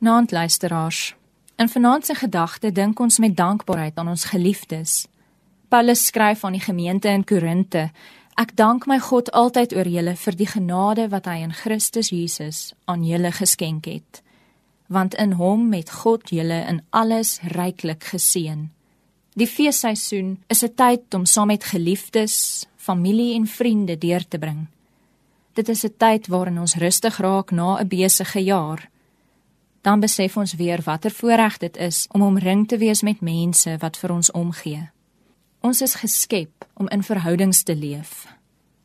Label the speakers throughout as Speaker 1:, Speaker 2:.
Speaker 1: Naand luisteraars. In vanaand se gedagte dink ons met dankbaarheid aan ons geliefdes. Paulus skryf aan die gemeente in Korinte: Ek dank my God altyd oor julle vir die genade wat hy in Christus Jesus aan julle geskenk het. Want in hom het God julle in alles ryklik geseën. Die feesseisoen is 'n tyd om saam met geliefdes, familie en vriende deur te bring. Dit is 'n tyd waarin ons rustig raak na 'n besige jaar dan besef ons weer watter voorreg dit is om omring te wees met mense wat vir ons omgee. Ons is geskep om in verhoudings te leef.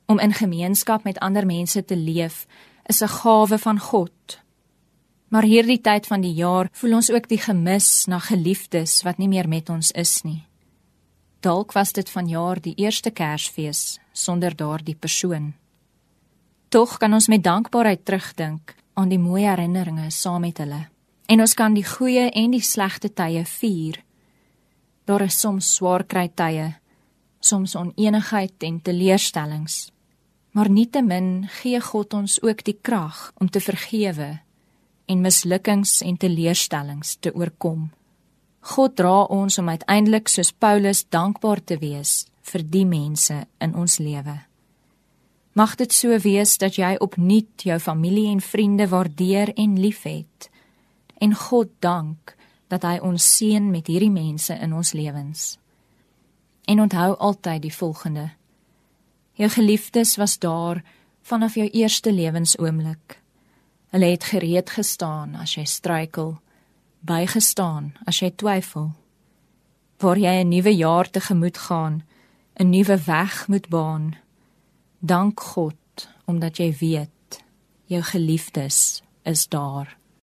Speaker 1: Om in gemeenskap met ander mense te leef is 'n gawe van God. Maar hierdie tyd van die jaar voel ons ook die gemis na geliefdes wat nie meer met ons is nie. Dalk was dit vanjaar die eerste Kersfees sonder daardie persoon. Tog kan ons met dankbaarheid terugdink aan die mooi herinneringe saam met hulle. En ons kan die goeie en die slegte tye vier. Daar is soms swaar kry tye, soms onenigheid en teleurstellings. Maar nietemin gee God ons ook die krag om te vergewe en mislukkings en teleurstellings te oorkom. God dra ons om uiteindelik soos Paulus dankbaar te wees vir die mense in ons lewe. Mag dit so wees dat jy opnuut jou familie en vriende waardeer en liefhet en God dank dat hy ons seën met hierdie mense in ons lewens. En onthou altyd die volgende: Jou geliefdes was daar vanaf jou eerste lewensoomblik. Hulle het gereed gestaan as jy struikel, bygestaan as jy twyfel. Waar jy 'n nuwe jaar tegemoet gaan, 'n nuwe weg moet baan, Dank God omdat jy weet jou geliefdes is daar.